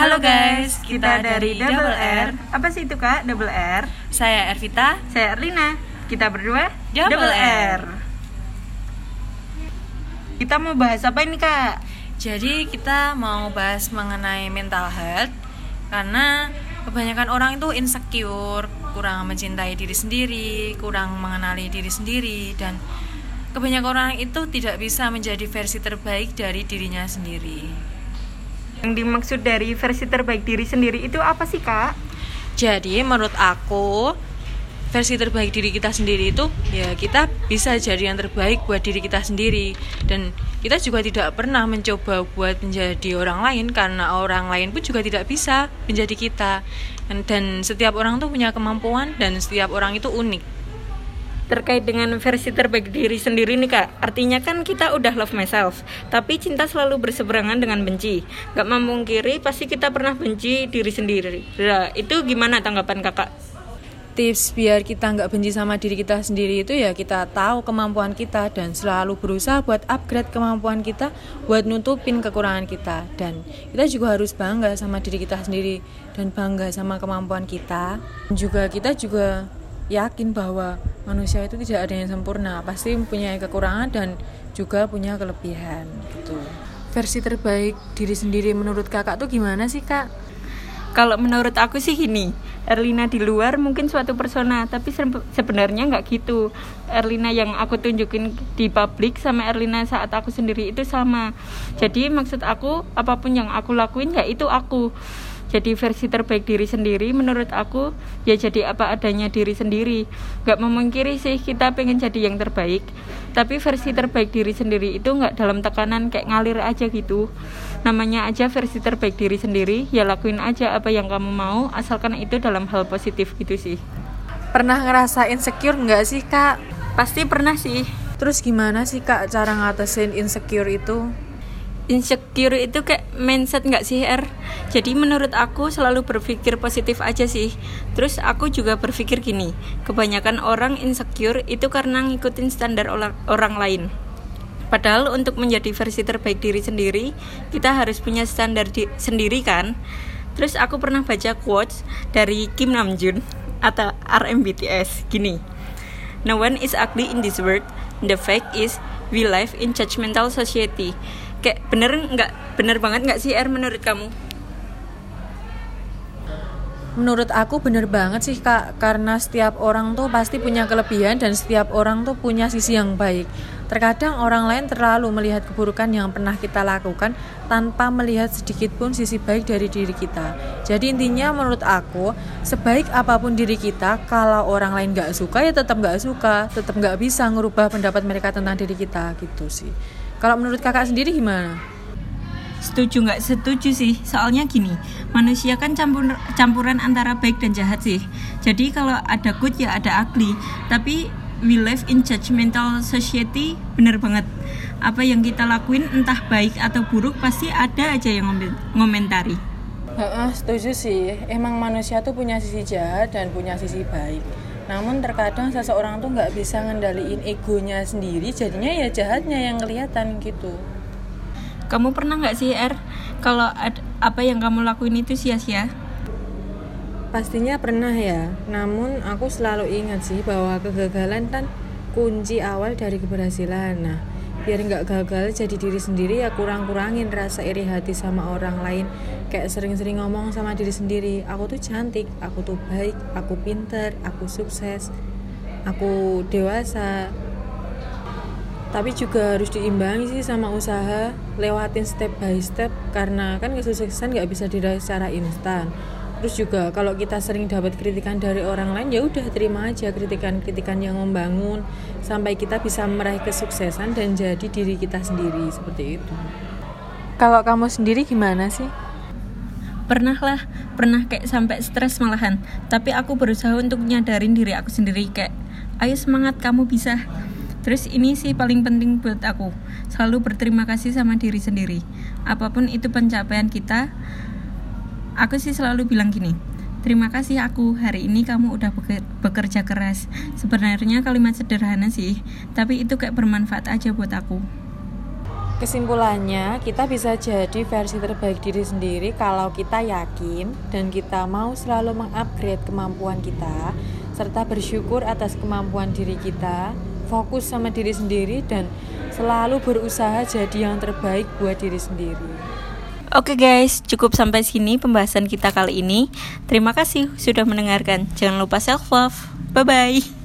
Halo guys, kita dari Double R. Apa sih itu kak? Double R. Saya Ervita. Saya Erlina. Kita berdua Double R. Kita mau bahas apa ini kak? Jadi kita mau bahas mengenai mental health karena kebanyakan orang itu insecure, kurang mencintai diri sendiri, kurang mengenali diri sendiri dan kebanyakan orang itu tidak bisa menjadi versi terbaik dari dirinya sendiri. Yang dimaksud dari versi terbaik diri sendiri itu apa sih kak? Jadi menurut aku versi terbaik diri kita sendiri itu ya kita bisa jadi yang terbaik buat diri kita sendiri. Dan kita juga tidak pernah mencoba buat menjadi orang lain karena orang lain pun juga tidak bisa menjadi kita. Dan, setiap orang tuh punya kemampuan dan setiap orang itu unik terkait dengan versi terbaik diri sendiri nih kak. Artinya kan kita udah love myself tapi cinta selalu berseberangan dengan benci. Gak memungkiri pasti kita pernah benci diri sendiri. Nah, itu gimana tanggapan kakak? Tips biar kita nggak benci sama diri kita sendiri itu ya kita tahu kemampuan kita dan selalu berusaha buat upgrade kemampuan kita buat nutupin kekurangan kita. Dan kita juga harus bangga sama diri kita sendiri dan bangga sama kemampuan kita. Juga kita juga yakin bahwa manusia itu tidak ada yang sempurna pasti punya kekurangan dan juga punya kelebihan gitu. Versi terbaik diri sendiri menurut kakak tuh gimana sih kak? Kalau menurut aku sih gini Erlina di luar mungkin suatu persona tapi sebenarnya nggak gitu. Erlina yang aku tunjukin di publik sama Erlina saat aku sendiri itu sama. Jadi maksud aku apa pun yang aku lakuin ya itu aku jadi versi terbaik diri sendiri menurut aku ya jadi apa adanya diri sendiri. Nggak memungkiri sih kita pengen jadi yang terbaik. Tapi versi terbaik diri sendiri itu nggak dalam tekanan kayak ngalir aja gitu. Namanya aja versi terbaik diri sendiri ya lakuin aja apa yang kamu mau asalkan itu dalam hal positif gitu sih. Pernah ngerasa insecure nggak sih kak? Pasti pernah sih. Terus gimana sih kak cara ngatasin insecure itu insecure itu kayak mindset nggak sih R? Jadi menurut aku selalu berpikir positif aja sih. Terus aku juga berpikir gini kebanyakan orang insecure itu karena ngikutin standar orang, lain. Padahal untuk menjadi versi terbaik diri sendiri kita harus punya standar di, sendiri kan? Terus aku pernah baca quotes dari Kim Namjoon atau RMBTS gini no one is ugly in this world. The fact is we live in judgmental society kayak bener nggak bener banget nggak sih R menurut kamu? Menurut aku bener banget sih kak Karena setiap orang tuh pasti punya kelebihan Dan setiap orang tuh punya sisi yang baik. Terkadang orang lain terlalu melihat keburukan yang pernah kita lakukan Tanpa melihat sedikit pun sisi baik dari diri kita. Jadi intinya menurut aku Sebaik apa pun diri kita Kalau orang lain gak suka ya tetap gak suka Tetap gak bisa ngerubah pendapat mereka tentang diri kita Gitu sih kalau menurut kakak sendiri gimana? Setuju nggak setuju sih, soalnya gini, manusia kan campur campuran antara baik dan jahat sih. Jadi kalau ada good ya ada ugly, tapi we live in judgmental society, bener banget. Apa yang kita lakuin entah baik atau buruk pasti ada aja yang ngomentari. Heeh, setuju sih. Emang manusia tuh punya sisi jahat dan punya sisi baik namun terkadang seseorang tuh nggak bisa ngendaliin egonya sendiri jadinya ya jahatnya yang kelihatan gitu. Kamu pernah nggak sih Er kalau apa yang kamu lakuin itu sia-sia? Pastinya pernah ya. Namun aku selalu ingat sih bahwa kegagalan kan kunci awal dari keberhasilan. Nah biar nggak gagal jadi diri sendiri ya kurang-kurangin rasa iri hati sama orang lain. Kayak sering-sering ngomong sama diri sendiri aku tuh cantik aku tuh baik aku pinter aku sukses aku dewasa. Tapi juga harus diimbangi sih sama usaha lewatin step by step karena kan kesuksesan nggak bisa diraih secara instan terus juga kalau kita sering dapat kritikan dari orang lain ya udah terima aja kritikan-kritikan yang membangun sampai kita bisa meraih kesuksesan dan jadi diri kita sendiri seperti itu. Kalau kamu sendiri gimana sih? Pernah lah pernah kayak sampai stres malahan. Tapi aku berusaha untuk nyadarin diri aku sendiri kayak ayo semangat kamu bisa. Terus ini sih paling penting buat aku Selalu berterima kasih sama diri sendiri. Apa pun itu pencapaian kita aku sih selalu bilang gini Terima kasih aku, hari ini kamu udah bekerja keras Sebenarnya kalimat sederhana sih Tapi itu kayak bermanfaat aja buat aku Kesimpulannya, kita bisa jadi versi terbaik diri sendiri kalau kita yakin dan kita mau selalu mengupgrade kemampuan kita, serta bersyukur atas kemampuan diri kita, fokus sama diri sendiri, dan selalu berusaha jadi yang terbaik buat diri sendiri. Oke guys, cukup sampai sini pembahasan kita kali ini. Terima kasih sudah mendengarkan. Jangan lupa self love. Bye bye.